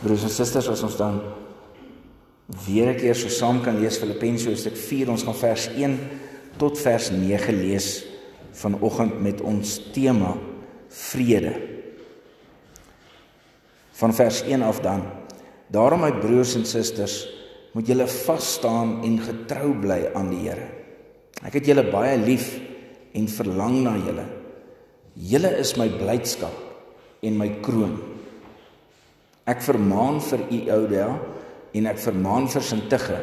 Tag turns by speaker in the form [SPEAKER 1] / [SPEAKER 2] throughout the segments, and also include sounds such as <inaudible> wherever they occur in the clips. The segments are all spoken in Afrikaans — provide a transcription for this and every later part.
[SPEAKER 1] Broers en susters, as ons dan weer 'n keer so saam kan lees Filippense hoofstuk 4, ons gaan vers 1 tot vers 9 lees vanoggend met ons tema vrede. Van vers 1 af dan. Daarom my broers en susters, moet julle vas staan en getrou bly aan die Here. Ek het julle baie lief en verlang na julle. Julle is my blydskap en my kroon. Ek vermaan vir u Oudia en ek vermaan vir Sintige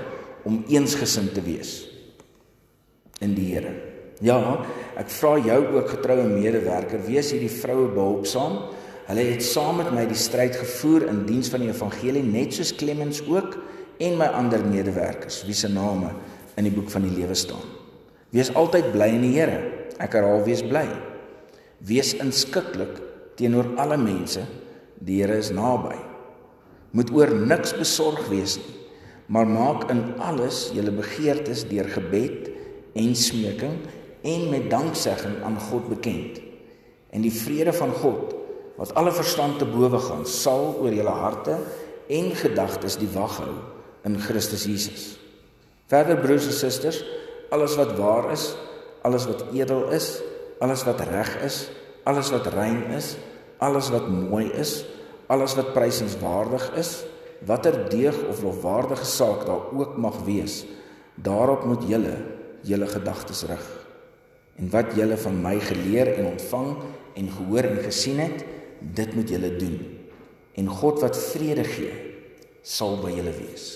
[SPEAKER 1] om eensgesind te wees in die Here. Ja, ek vra jou ook getroue medewerker, wees hierdie vroue behulpsaam. Hulle het saam met my die stryd gevoer in diens van die evangelie net soos Clemens ook en my ander medewerkers wie se name in die boek van die lewe staan. Wees altyd bly in die Here. Ek herhaal wees bly. Wees inskikkelik teenoor alle mense. Die Here is naby moet oor niks besorg wees nie, maar maak in alles julle begeertes deur gebed en smeking en met danksegging aan God bekend. En die vrede van God wat alle verstand te bowe gaan, sal oor julle harte en gedagtes die wag hou in Christus Jesus. Verder broers en susters, alles wat waar is, alles wat edel is, alles wat reg is, alles wat rein is, alles wat mooi is, alles wat prysenswaardig is, watter deeg of lofwaardige saak daar ook mag wees, daarop moet julle julle gedagtes rig. En wat julle van my geleer en ontvang en gehoor en gesien het, dit moet julle doen. En God wat vrede gee, sal by julle wees.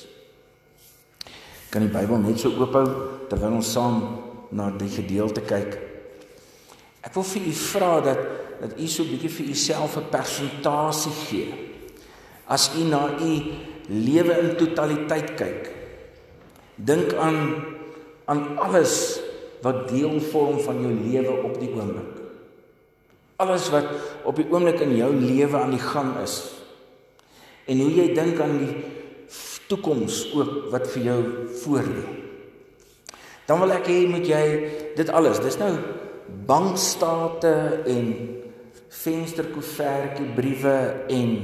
[SPEAKER 1] Kan die Bybel net so oophou terwyl ons saam na die gedeelte kyk? Ek wil vir u vra dat dat u so 'n bietjie vir uself 'n persentasie gee. As u na u lewe in totaliteit kyk, dink aan aan alles wat deel vorm van jou lewe op die oomblik. Alles wat op die oomblik in jou lewe aan die gang is. En hoe jy dink aan die toekoms ook wat vir jou voorlê. Dan wil ek hê moet jy dit alles. Dis nou bankstate en vensterkoevertjie briewe en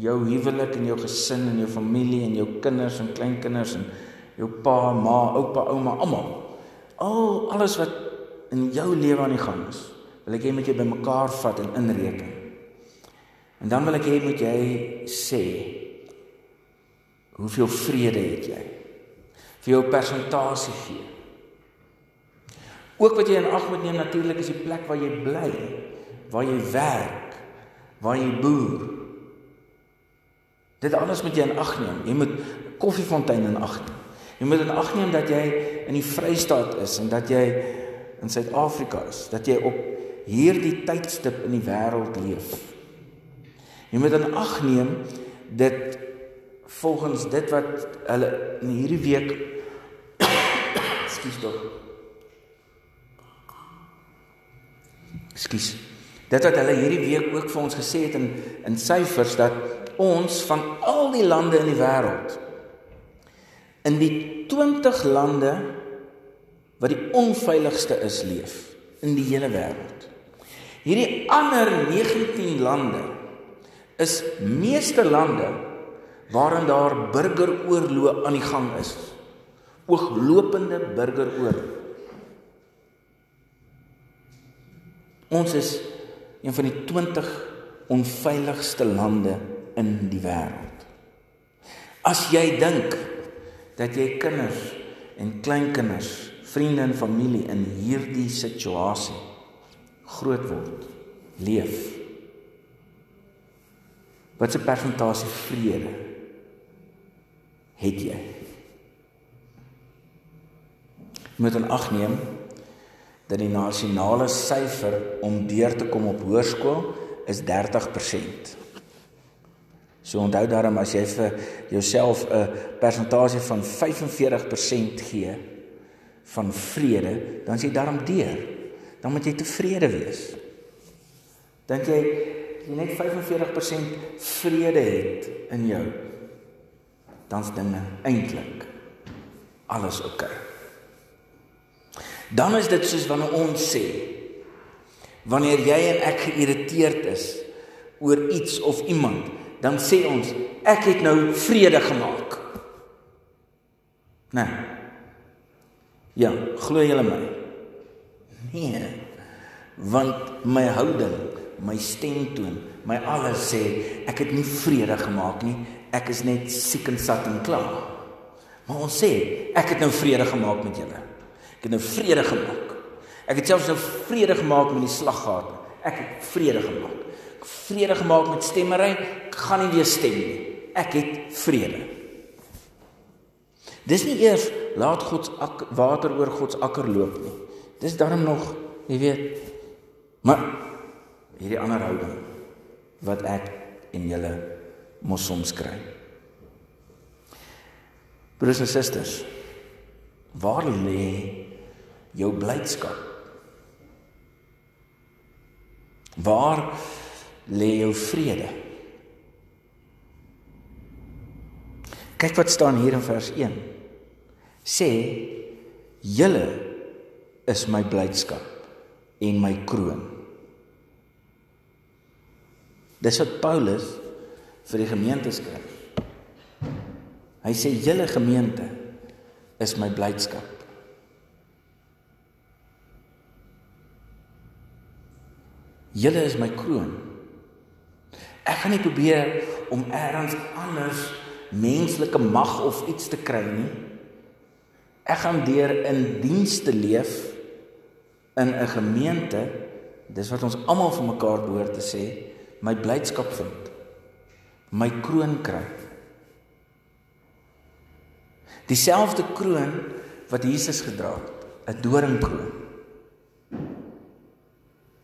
[SPEAKER 1] jou huwelik en jou gesin en jou familie en jou kinders en kleinkinders en jou pa, ma, oupa, ouma, almal. Al alles wat in jou lewe aan die gang is, wil ek hê moet jy bymekaar vat en inreken. En dan wil ek hê moet jy sê hoeveel vrede het jy? Vir jou persentasie gee. Ook wat jy in ag moet neem natuurlik is die plek waar jy bly waar jy werk, waar jy boer. Dit alles moet jy in ag neem. Jy moet koffiefontein in ag neem. Jy moet in ag neem dat jy in die Vrystaat is en dat jy in Suid-Afrika is, dat jy op hierdie tydstip in die wêreld leef. Jy moet in ag neem dit volgens dit wat hulle in hierdie week Ekskuus tog. Ekskuus. Dit wat hulle hierdie week ook vir ons gesê het in in syfers dat ons van al die lande in die wêreld in die 20 lande wat die onveiligste is leef in die hele wêreld. Hierdie ander 19 lande is meeste lande waarin daar burgeroorloë aan die gang is. Ooglopende burgeroorlog. Ons is een van die 20 onveiligste lande in die wêreld. As jy dink dat jy kinders en kleinkinders, vriende en familie in hierdie situasie groot word, leef. Wat 'n persentasie vrede het jy? Jy moet in ag neem dat die nasionale syfer om deur te kom op hoërskool is 30%. So onthou daarom as jy vir jouself 'n persentasie van 45% gee van vrede, dan is jy daarom deur. Dan moet jy tevrede wees. Dink jy jy net 45% vrede het in jou, dan's dinge eintlik alles oukei. Okay. Dan is dit soos wanneer ons sê wanneer jy en ek geïrriteerd is oor iets of iemand, dan sê ons ek het nou vrede gemaak. Nee. Ja, glo julle my? Nee. Want my houding, my stemtoon, my alles sê ek het nie vrede gemaak nie. Ek is net siek en sat en klaar. Maar ons sê ek het nou vrede gemaak met julle. Ek het nou vrede gemaak. Ek het selfs nou vrede gemaak met die slaggate. Ek het vrede gemaak. Ek vrede gemaak met stemmery. Ek gaan nie weer stem nie. Ek het vrede. Dis nie eers laat God se water oor God se akker loop nie. Dis darm nog, jy weet. Maar hierdie ander houding wat ek en julle mos soms kry. Broers en susters, waar lê jou blydskap? Waar lê jou vrede? Kyk wat staan hier in vers 1. Sê: "Julle is my blydskap en my kroon." Dis wat Paulus vir die gemeente skryf. Hy sê: "Julle gemeente is my blydskap." Julle is my kroon. Ek gaan nie probeer om eers anders menslike mag of iets te kry nie. Ek gaan deur in diens te leef in 'n gemeente. Dis wat ons almal vir mekaar behoort te sê, my blydskap vind. My kroon kry. Dieselfde kroon wat Jesus gedra het, 'n doringkroon.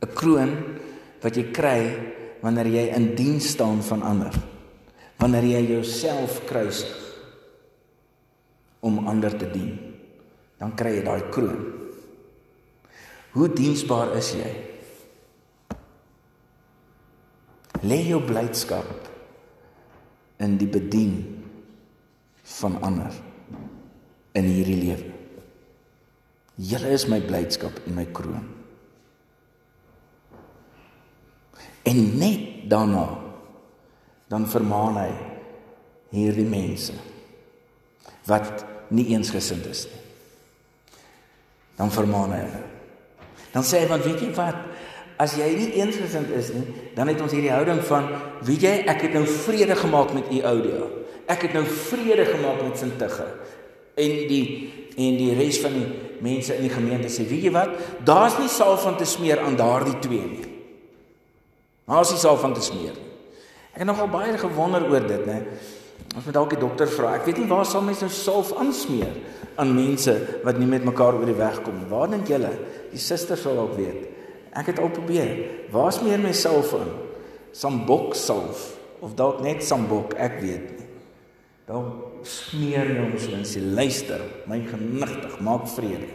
[SPEAKER 1] 'n Kroon wat jy kry wanneer jy in diens staan van ander. Wanneer jy jouself kruisig om ander te dien, dan kry jy daai kroon. Hoe diensbaar is jy? Lê jou blydskap in die bedien van ander in hierdie lewe. Julle is my blydskap en my kroon. En net daarna dan vermaan hy hierdie mense wat nie eensgesind is nie. Dan vermaan hy hulle. Dan sê hy want weet jy wat as jy nie eensgesind is nie, dan het ons hierdie houding van weet jy ek het nou vrede gemaak met u oudia. Ek het nou vrede gemaak met Sintige en die en die res van die mense in die gemeente sê weet jy wat daar's nie saal van te smeer aan daardie twee nie. Maar as jy self van te smeer. Ek het nogal baie gewonder oor dit, né? Ons moet dalk die dokter vra. Ek weet nie waar sal mense nou salf aansmeer aan mense wat nie met mekaar oor die weg kom nie. Waar dink julle? Die susters sal ook weet. Ek het al probeer. Waar smeer my salf aan? Sambok salf of dalk net sambok, ek weet nie. Dan smeer jy ons mense luister, my genigtig, maak vrede.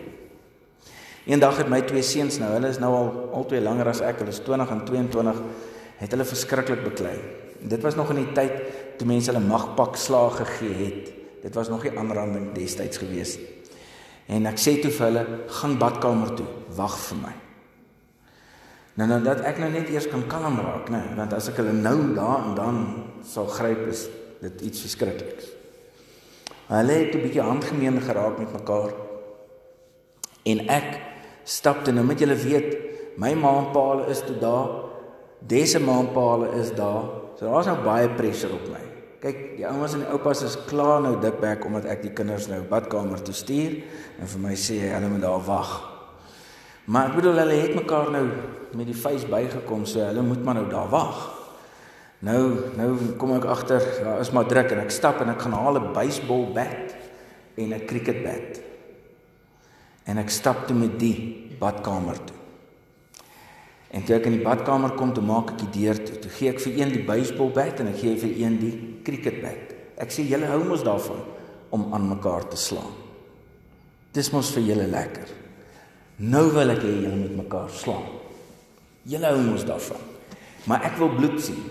[SPEAKER 1] Eendag het my twee seuns nou, hulle is nou al albei langer as ek, hulle is 20 en 22, het hulle verskriklik beklei. Dit was nog in die tyd toe mense hulle magpak slaag gegee het. Dit was nog nie aanranding destyds gewees nie. En ek sê toe vir hulle, gaan badkamer toe, wag vir my. Nou nou dat ek nou net eers kan kalm raak, né, want as ek hulle nou daar en dan sal gryp is dit iets verskrikliks. Hulle het 'n bietjie handgemeen geraak met mekaar. En ek stapte nou met julle weet my ma en pa is toe daar dese ma en pa is daar so daar's nou baie pressure op my. Kyk die oumas en die oupas is klaar nou dikbek omdat ek die kinders nou badkamer toe stuur en vir my sê hulle moet daar wag. Maar ek bedoel hulle het mekaar nou met die face bygekom so hulle moet maar nou daar wag. Nou nou kom ek agter daar is maar druk en ek stap en ek gaan haal 'n baseball bat en 'n cricket bat en ek stap toe met die badkamer toe. En toe ek in die badkamer kom, toe maak ek die deur toe. Toe gee ek vir een die baseball bat en ek gee vir een die cricket bat. Ek sê julle hou mos daarvan om aan mekaar te slaan. Dis mos vir julle lekker. Nou wil ek hê julle moet mekaar slaan. Julle hou mos daarvan. Maar ek wil bloed sien.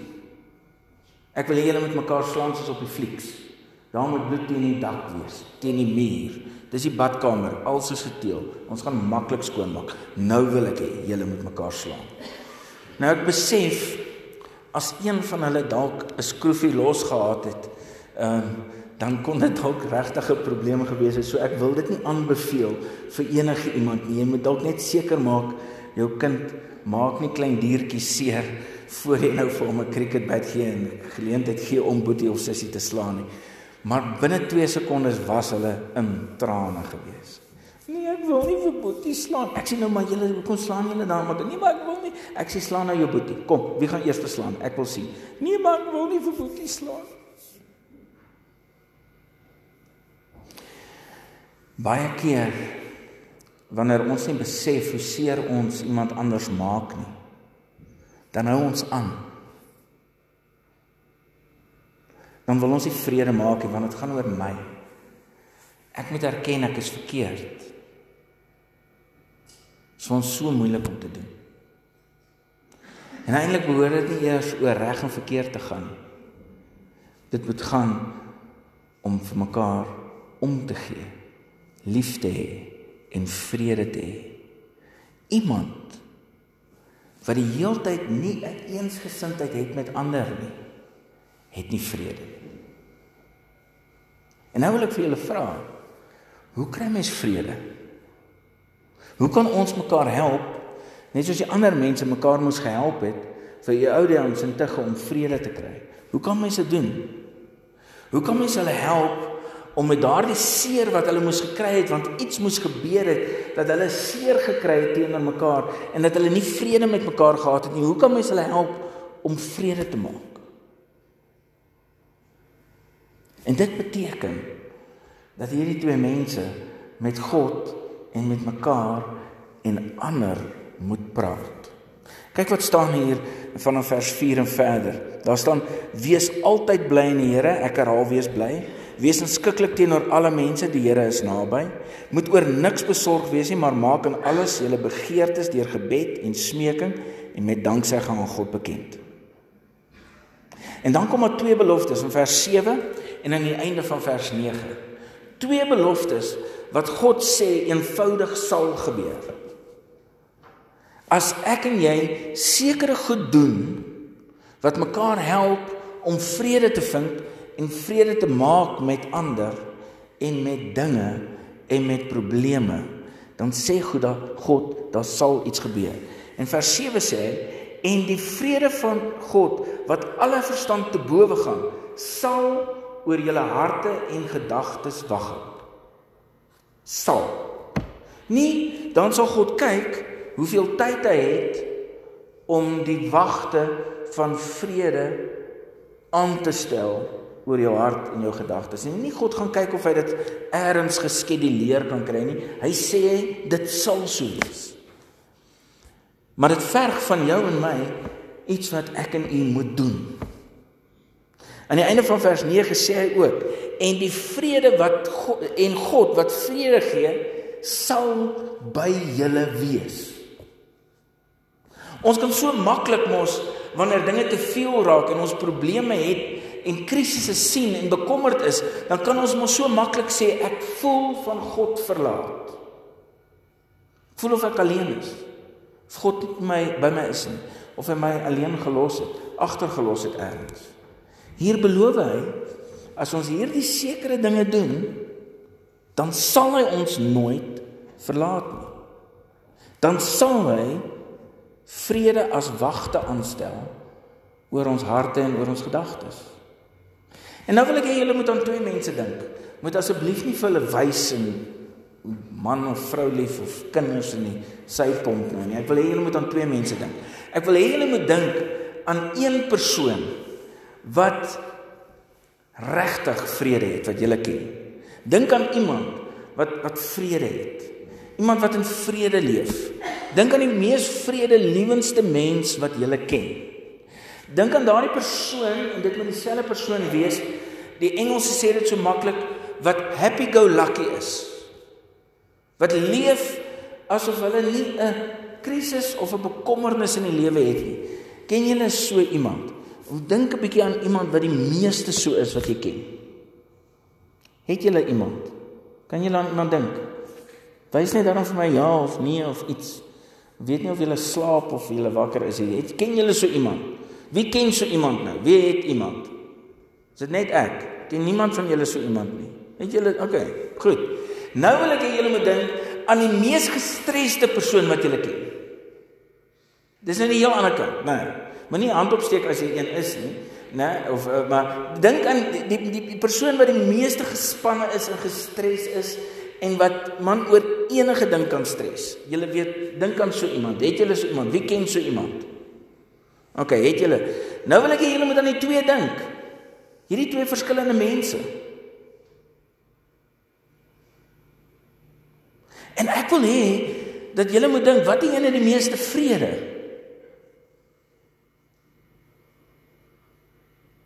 [SPEAKER 1] Ek wil hê julle moet mekaar slaan soos op die flieks. Daar moet bloed teen die dak wees, teen die muur. Dis die badkamer, alles is geteel. Ons gaan maklik skoonmaak. Nou wil ek hê julle moet mekaar slaan. Nou ek besef as een van hulle dalk 'n skroefie losgehad het, ehm um, dan kon dit dalk regtig 'n probleem gewees het. So ek wil dit nie aanbeveel vir enige iemand nie. Jy moet dalk net seker maak jou kind maak nie klein diertjies seer voor jy nou vir hom 'n cricketbat gee en geleentheid gee om boetie of sussie te slaan nie. Maar binne 2 sekondes was hulle in trane gewees. Nee, ek wil nie vir boetie slaan. Ek sê nou maar julle kom slaan julle dan maar nie, maar ek wil nie. Ek sê slaan nou jou boetie. Kom, wie gaan eers verslaan? Ek wil sien. Nee, maar ek wil nie vir boetie slaan. Baie keer wanneer ons nie besef hoe seer ons iemand anders maak nie, dan hou ons aan. Dan wil ons nie vrede maak nie want dit gaan oor my. Ek moet erken ek is verkeerd. Dit is ons so moeilik om te doen. En eintlik behoort dit nie eers oor reg en verkeerd te gaan. Dit moet gaan om vir mekaar om te gee lief te hê en vrede te hê. Iemand wat die heeltyd nie 'n eensgesindheid het met ander nie, het nie vrede nie. En nou wil ek vir julle vra, hoe kry mens vrede? Hoe kan ons mekaar help net soos die ander mense mekaar moes gehelp het vir die ou dames en tige om vrede te kry? Hoe kan mense dit doen? Hoe kan mense hulle help om met daardie seer wat hulle moes gekry het want iets moes gebeur het dat hulle seer gekry het teenoor mekaar en dat hulle nie vrede met mekaar gehad het nie. Hoe kan mens hulle help om vrede te maak? En dit beteken dat hierdie twee mense met God en met mekaar en ander moet praat. Kyk wat staan hier vanaf vers 4 en verder. Daar staan: "Wees altyd bly in die Here." Ek herhaal: "Wees bly." Wees inskikkelik teenoor alle mense, die Here is naby. Moet oor niks besorg wees nie, maar maak in alles julle begeertes deur gebed en smeking en met danksegging aan God bekend. En dan kom daar twee beloftes in vers 7 en aan die einde van vers 9. Twee beloftes wat God sê eenvoudig sal gebeur. As ek en jy sekere goed doen wat mekaar help om vrede te vind en vrede te maak met ander en met dinge en met probleme, dan sê God dat God, daar sal iets gebeur. En vers 7 sê en die vrede van God wat alle verstand te bowe gaan, sal oor julle harte en gedagtes wag. Sal. Nie dan sal God kyk hoeveel tyd hy het om die wagte van vrede aan te stel oor jou hart en jou gedagtes. En nie God gaan kyk of hy dit eers geskeduleer kan kry nie. Hy sê dit sal so wees. Maar dit verg van jou en my iets wat ek en u moet doen. Aan die einde van vers 9 sê hy ook en die vrede wat God, en God wat vrede gee sal by julle wees. Ons kan so maklik mos wanneer dinge te veel raak en ons probleme het en krisisse sien en bekommerd is, dan kan ons mos so maklik sê ek voel van God verlaat. Voel of ek alleen is. Of God nie my by my is nie of hy my alleen gelos het, agtergelos het ergens. Hier beloof hy as ons hierdie sekere dinge doen, dan sal hy ons nooit verlaat nie. Dan sal hy vrede as wagte aanstel oor ons harte en oor ons gedagtes. En nou wil ek hê julle moet aan twee mense dink. Moet asseblief nie vir hulle wys en man of vrou lief of kinders in die sypomp nou nie. Ek wil hê julle moet aan twee mense dink. Ek wil hê julle moet dink aan een persoon wat regtig vrede het wat julle ken. Dink aan iemand wat wat vrede het. Iemand wat in vrede leef. Dink aan die mees vredelewendste mens wat julle ken. Dink aan daardie persoon en dit moet dieselfde persoon wees. Die Engelse sê dit so maklik wat happy go lucky is. Wat leef asof hulle nie 'n krisis of 'n bekommernis in die lewe het nie. Ken julle so iemand? Dink 'n bietjie aan iemand wat die meeste so is wat jy ken. Het julle iemand? Kan julle aan iemand dink? Wys net dan vir my ja of nee of iets. Weet nie of jy slaap of jy wakker is nie. Ken julle so iemand? Wie ken so iemand nou? Wie het iemand? Is dit net ek? Ken niemand van julle so iemand nie. Het julle okay, goed. Nou wil ek hê julle moet dink aan die mees gestresde persoon wat julle ken. Dis nou die heel ander kant, né? Nee, Moenie hand opsteek as jy een is nie, né? Nee, of uh, maar dink aan die, die die persoon wat die meeste gespanne is en gestres is en wat man oor enige ding kan stres. Julle weet, dink aan so iemand. Het julle so iemand? Wie ken so iemand? OK, het julle. Nou wil ek hê julle moet aan die twee dink. Hierdie twee verskillende mense. En ek wil hê dat julle moet dink wat die een het die meeste vrede?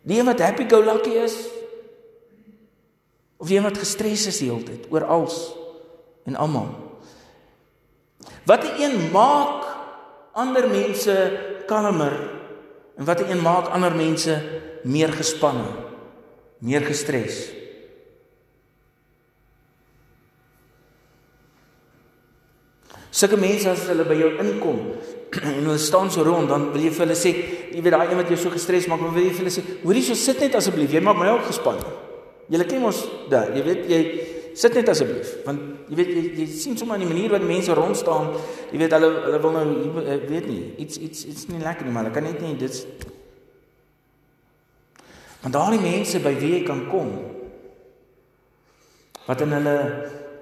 [SPEAKER 1] Die een wat happy go lucky is of die een wat gestres is die hele tyd oor alles en almal. Wat die een maak ander mense kalmer en wat die een maak ander mense meer gespanne, meer gestres. Sulke mense as hulle by jou inkom <clears throat> en hulle staan so rond, dan wil jy vir hulle sê, jy weet daai een wat jou so gestres maak, wil jy vir hulle sê, hoorie so sit net asseblief, jy maak my ook gespanne. Jy ken mos daar, jy weet jy sit net asseblief, want jy weet jy, jy sien sommer die manier wat mense rond staan, jy weet hulle hulle wil nou weet nie, iets iets iets nie lekker nie, maar hulle kan net nie dit Want daardie mense by wie jy kan kom wat in hulle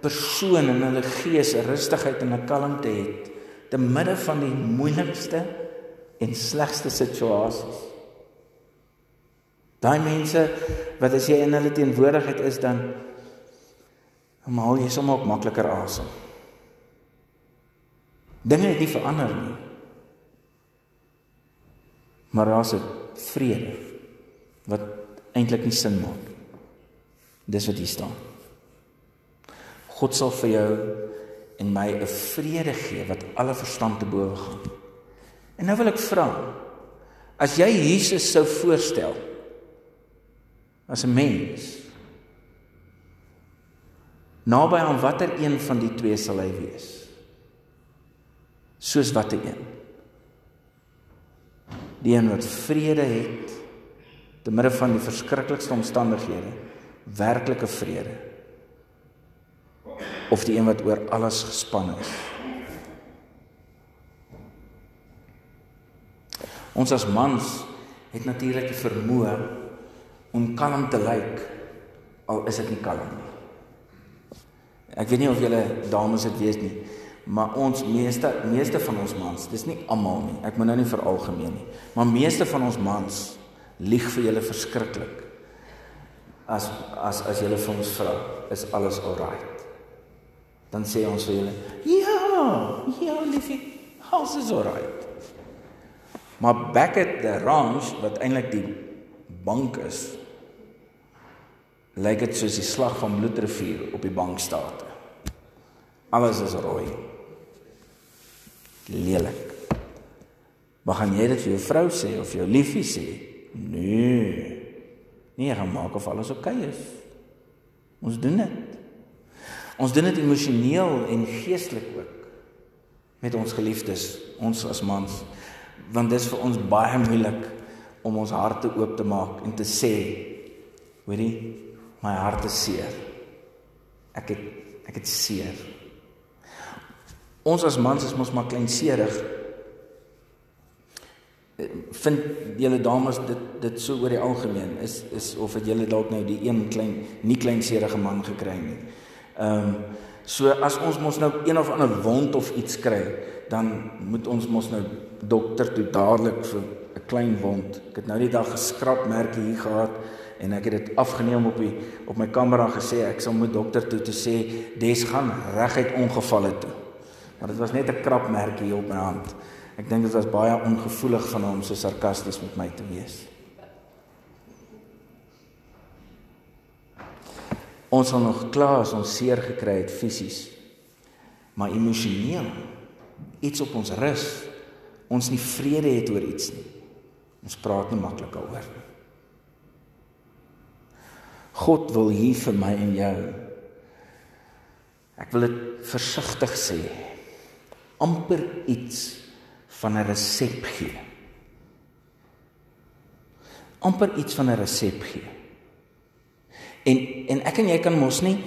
[SPEAKER 1] persoon en hulle gees 'n rustigheid en 'n kalmte het te midde van die moeilikste en slegste situasies. Daai mense wat as jy in hulle teenwoordigheid is dan haal jy sommer ook makliker asem. Dinge het nie verander nie. Maar daar's 'n vrede wat eintlik nie sin maak. Dis wat hier staan. God sal vir jou en my 'n vrede gee wat alle verstand te bowe gaan. En nou wil ek vra, as jy Jesus sou voorstel as 'n mens, naby aan watter een van die twee sal hy wees? Soos watter een? Die een wat vrede het te midde van die verskriklikste omstandighede, werklike vrede of die een wat oor alles gespan is. Ons as mans het natuurlik die vermoë om kalm te lyk al is dit nie kalm nie. Ek weet nie of julle dames dit weet nie, maar ons meeste meeste van ons mans, dis nie almal nie. Ek moet nou nie veralgemeen nie, maar meeste van ons mans lieg vir julle verskriklik. As as as julle vir ons vra, is alles alright dan sê ons vir julle, "Ja, ja, liefie, alles is alright." Maar back at the ranch wat eintlik die bank is, lyk dit soos die slag van bloedrivier op die bankstate. Alles is rooi. Lelik. Maar gaan jy dit vir jou vrou sê of jou liefie sê? Nee. Nee, gaan maak of alles oukei okay is. Ons doen dit. Ons doen dit emosioneel en geestelik ook met ons geliefdes, ons as mans, want dit is vir ons baie moeilik om ons harte oop te maak en te sê, hoorie, my hart is seer. Ek het ek het seer. Ons as mans is mos maar kleinserig. Vind julle dames dit dit so oor die algemeen is is of het julle dalk nou die een klein nie kleinserige man gekry nie. Ehm um, so as ons mos nou een of ander wond of iets kry, dan moet ons mos nou dokter toe dadelik vir 'n klein wond. Ek het nou die dag geskrap merke hier gehad en ek het dit afgeneem op die op my kamera gesê ek sal moet dokter toe te sê des gaan reguit ongevalle toe. Maar dit was net 'n krap merkie hier op my hand. Ek dink dit was baie ongevoelig van hom so sarkasties met my te wees. Ons sal nog klaar as ons seer gekry het fisies. Maar emosioneel iets op ons rus. Ons nie vrede het oor iets nie. Ons praat nie maklik daaroor nie. God wil hier vir my en jou. Ek wil dit versigtig sê. amper iets van 'n resep gee. amper iets van 'n resep gee. En en ek en jy kan mos nie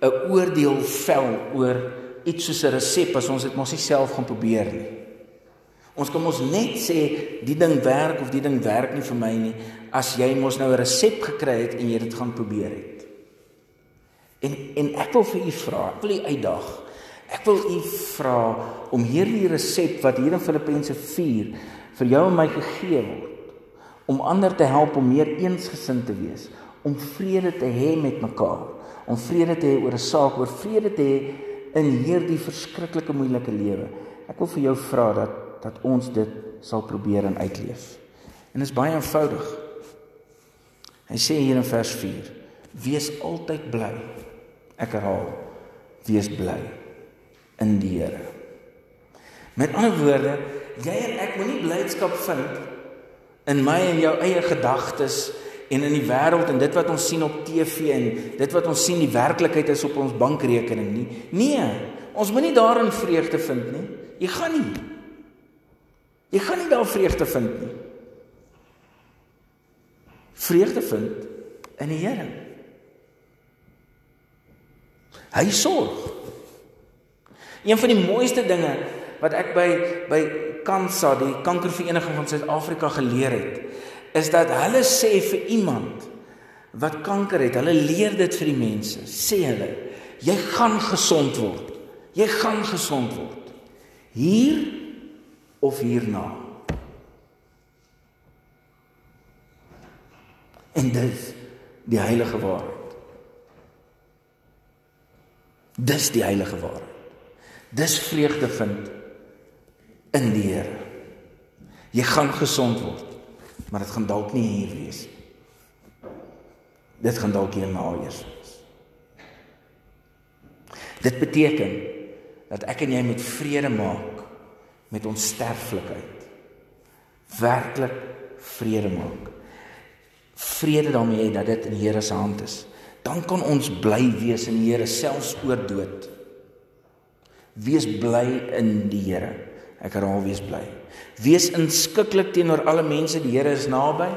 [SPEAKER 1] 'n oordeel vel oor iets soos 'n resep as ons dit mos nie self gaan probeer nie. Ons kan mos net sê die ding werk of die ding werk nie vir my nie as jy mos nou 'n resep gekry het en jy dit gaan probeer het. En en ek wil vir u vra, ek wil u uitdaag. Ek wil u vra om hierdie resep wat hier in Filippense 4 vir jou en my gegee word om ander te help om meer eensgesind te wees, om vrede te hê met mekaar, om vrede te hê oor 'n saak, oor vrede te hê in hierdie verskriklike moeilike lewe. Ek wil vir jou vra dat dat ons dit sal probeer en uitleef. En dit is baie eenvoudig. Hy sê hier in vers 4: Wees altyd bly. Ek herhaal: Wees bly in die Here. Met ander woorde, jy en ek moenie blydskap vind in my en jou eie gedagtes en in die wêreld en dit wat ons sien op TV en dit wat ons sien die werklikheid is op ons bankrekening nie. Nee, ons moenie daarin vreugde vind nie. Jy gaan nie. Jy gaan nie daar vreugde vind nie. Vreugde vind in die Here. Hy sorg. Een van die mooiste dinge wat ek by by Kansa, die kankervereniging van Suid-Afrika geleer het, is dat hulle sê vir iemand wat kanker het, hulle leer dit vir die mense. Sê hulle, jy gaan gesond word. Jy gaan gesond word. Hier of hierna. En dis die heilige waarheid. Dis die heilige waarheid. Dis vreugde vind in die Here. Jy gaan gesond word maar dit gaan dalk nie hier wees nie. Dit gaan dalk hier na eers wees. Dit beteken dat ek en jy met vrede maak met ons sterflikheid. Werklik vrede maak. Vrede daarmee dat dit in die Here se hand is. Dan kan ons bly wees in die Here selfs oor dood. Wees bly in die Here. Ek herhaal wees bly. Wees inskikkelik teenoor alle mense, die Here is naby.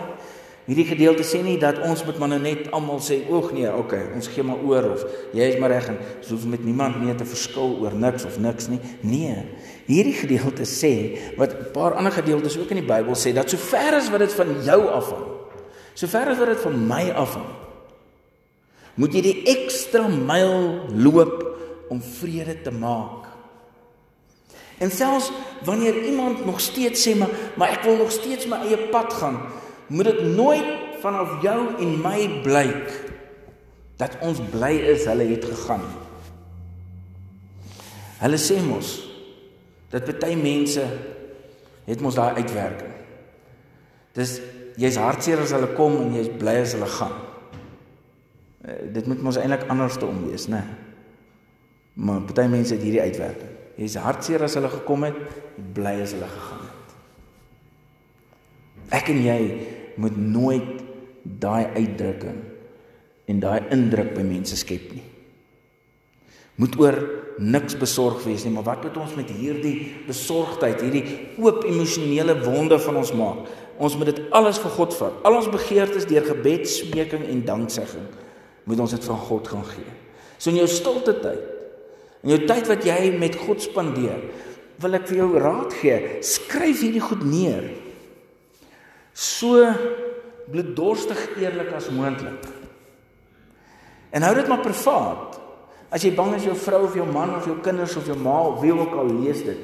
[SPEAKER 1] Hierdie gedeelte sê nie dat ons moet maar nou net almal sê oog nee, okay, ons gee maar oor of jy is maar reg en ons hoef met niemand meer te verskil oor niks of niks nie. Nee. Hierdie gedeelte sê wat 'n paar ander gedeeltes ook in die Bybel sê dat sover as wat dit van jou afhang, sover as wat dit van my afhang, moet jy die ekstra myl loop om vrede te maak En selfs wanneer iemand nog steeds sê maar maar ek wil nog steeds my eie pad gaan, moet dit nooit vanaf jou en my blyk dat ons bly is hulle het gegaan. Hulle sê mos dat baie mense het mos daai uitwerking. Dis jy's hartseer as hulle kom en jy's bly as hulle gaan. Uh, dit moet mos eintlik anders te om wees, né? Maar baie mense het hierdie uitwerking. Jy's hartseer as hulle gekom het, bly as hulle gegaan het. Ek en jy moet nooit daai uitdrukking en daai indruk by mense skep nie. Moet oor niks besorg wees nie, maar wat moet ons met hierdie besorgdheid, hierdie oop emosionele wonde van ons maak? Ons moet dit alles vir God vat. Al ons begeertes deur gebed, smeking en danksegging moet ons dit van God gaan gee. So in jou stilte tyd In jou tyd wat jy met God spandeer, wil ek vir jou raad gee, skryf hierdie goed neer. So bloeddorstig eerlik as moontlik. En hou dit maar privaat. As jy bang is jou vrou of jou man of jou kinders of jou ma of wie ook al lees dit,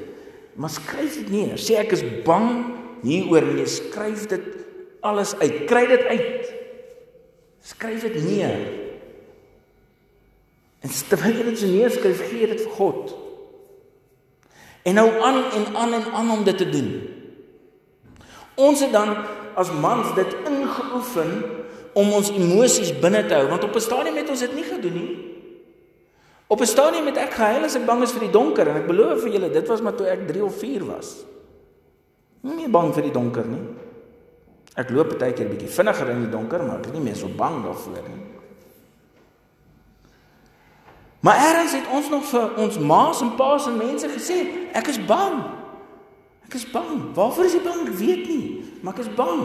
[SPEAKER 1] maar skryf dit neer. Sê ek is bang hieroor en jy skryf dit alles uit. Kry dit uit. Skryf dit neer. En terwyl jy dit so neerskryf, gee dit vir God. En nou aan en aan en aan om dit te doen. Ons het dan as mans dit ingeoefen om ons emosies binne te hou, want op 'n stadium het ons dit nie gedoen nie. Op 'n stadium het ek gehuil as ek bang is vir die donker en ek beloof vir julle, dit was maar toe ek 3 of 4 was. Nie meer bang vir die donker nie. Ek loop baie keer bietjie vinniger in die donker, maar ek is nie meer so bang daarvoor nie. Maar eers het ons nog vir ons ma's en pa's en mense gesê, ek is bang. Ek is bang. Waarvoor is jy bang? Ek weet nie, maar ek is bang.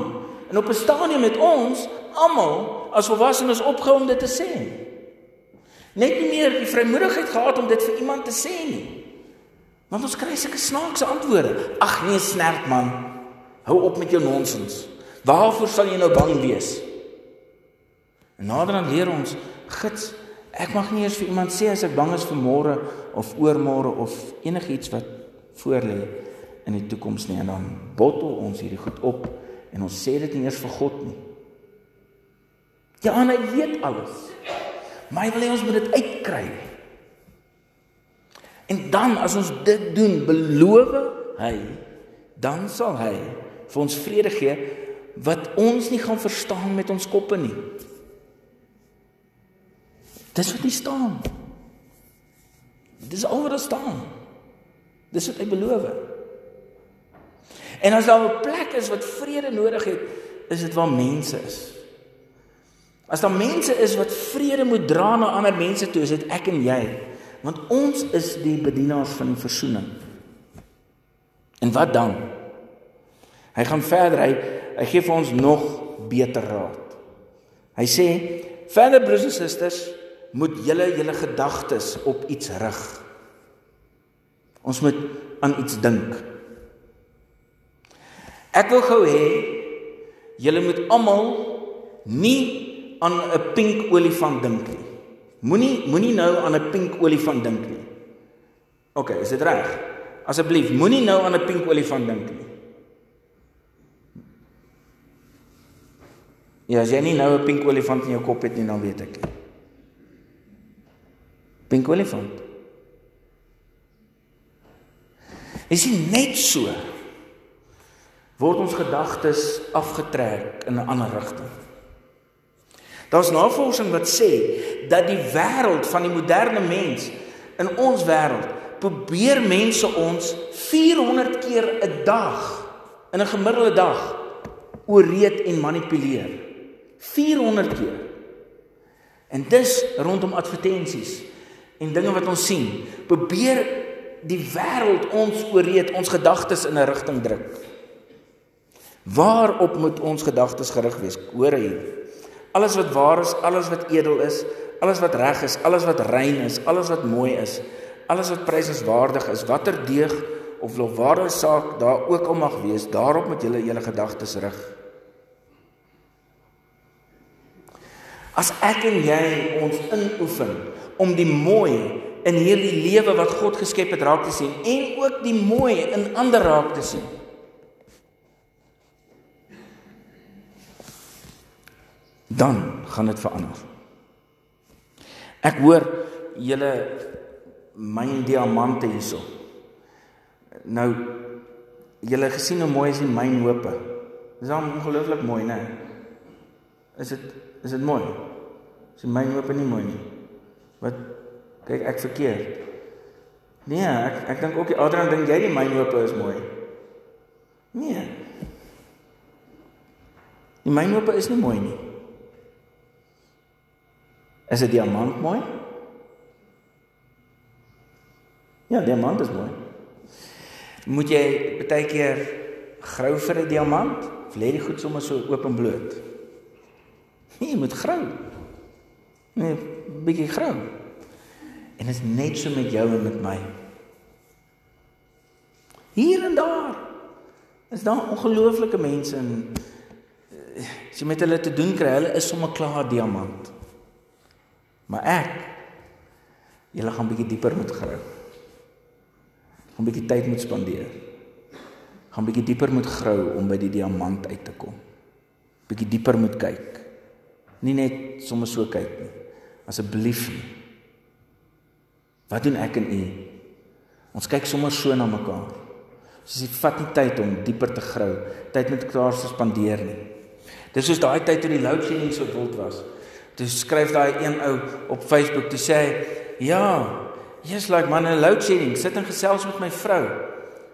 [SPEAKER 1] En op 'n stadium het ons almal as volwassenes opgehou om dit te sê. Net nie meer die vrymoedigheid gehad om dit vir iemand te sê nie. Want ons kry sulke snaakse antwoorde. Ag nee, snert man. Hou op met jou nonsens. Waarvoor sal jy nou bang wees? En nader dan leer ons, gits, ek mag nie eers vir iemand sê as ek bang is vir môre of oormôre of enigiets wat voor lê in die toekoms nie. En dan bottel ons hierdie goed op en ons sê dit nie eers vir God nie. Ja, hy weet alles. Maar hy wil hê ons moet dit uitkry. En dan as ons dit doen, beloof hy, dan sal hy vir ons vrede gee wat ons nie gaan verstaan met ons koppe nie. Dis wat hy staan. Dis al wat daar staan. Dis wat hy beloof. En as daar 'n plek is wat vrede nodig het, is dit waar mense is. As daar mense is wat vrede moet dra na ander mense toe, is dit ek en jy. Want ons is die bedienaars van die versoening. En wat dan? Hy gaan verder hy hy gee vir ons nog beter raad. Hy sê: "Verder broers en susters, moet julle julle gedagtes op iets rig. Ons moet aan iets dink. Ek wil gou hê julle moet almal nie aan 'n pink olifant dink nie. Moenie moenie nou aan 'n pink olifant dink nie. OK, is dit reg? Asseblief, moenie nou aan 'n pink olifant dink nie. Ja, as jy nie nou 'n pink olifant in jou kop het nie, dan weet ek nie. Pink olifant. Is dit net so? Word ons gedagtes afgetrek in 'n ander rigting. Daar's navorsing wat sê dat die wêreld van die moderne mens in ons wêreld probeer mense ons 400 keer 'n dag in 'n gemiddelde dag ooreed en manipuleer. 400 keer. En dis rondom advertensies en dinge wat ons sien. Probeer die wêreld ons ooreed, ons gedagtes in 'n rigting druk. Waarop moet ons gedagtes gerig wees? Hoor hier. Alles wat waar is, alles wat edel is, alles wat reg is, alles wat rein is, alles wat mooi is, alles wat prysenswaardig is, watter deeg of lofwaardige saak daar ook al mag wees, daarop moet julle julle gedagtes rig. As ek en jy ons inoefen om die mooi in hierdie lewe wat God geskep het raak te sien en ook die mooi in ander raak te sien. Dan gaan dit verander. Ek hoor julle myn diamante hierso. Nou julle gesien hoe mooi is die mynhope. Dis al ongelooflik mooi, né? Is dit is dit mooi? Is die mynhope nie mooi nie? Wat kyk ek verkeerd? Nee, ek ek dink ook die Adrian dink jy die mynhope is mooi. Nee. Die mynhope is nie mooi nie. Is 'n diamant mooi? Ja, diamant is mooi. Moet jy baie keer grou vir 'n diamant? Of lê dit goed sommer so oop en bloot? Nee, jy moet grou. Nee, bietjie grou. En dit is net so met jou en met my. Hier en daar is daar ongelooflike mense en eh, as jy met hulle te doen kry, hulle is sommer klaar diamant. Maar ek julle gaan bietjie dieper moet grou. Gaan bietjie tyd moet spandeer. Gaan bietjie dieper moet grou om by die diamant uit te kom. Bietjie dieper moet kyk. Nie net sommer so kyk nie. Asseblief nie. Wat doen ek en u? Ons kyk sommer so na mekaar. Ons sê vat nie tyd om dieper te grou, tyd met mekaar te spandeer nie. Dis soos daai tyd toe die load shedding so wild was. Toe skryf daai een ou op Facebook te sê, "Ja, jy's like man, 'n load shedding, sit en gesels met my vrou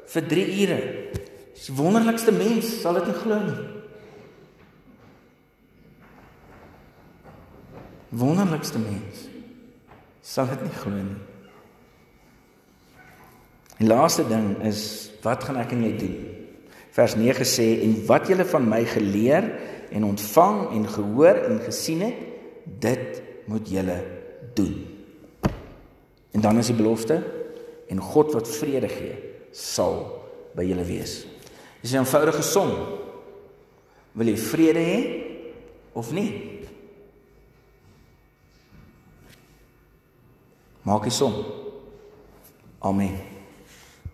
[SPEAKER 1] vir 3 ure. Dis die wonderlikste mens, sal dit nie glo nie." Wonderlikste mens. Sal dit nie glo nie. Die laaste ding is wat gaan ek en jy doen? Vers 9 sê en wat julle van my geleer en ontvang en gehoor en gesien het, dit moet julle doen. En dan is die belofte en God wat vrede gee, sal by julle wees. Dis 'n eenvoudige som. Wil jy vrede hê of nie? Maak die som. Amen.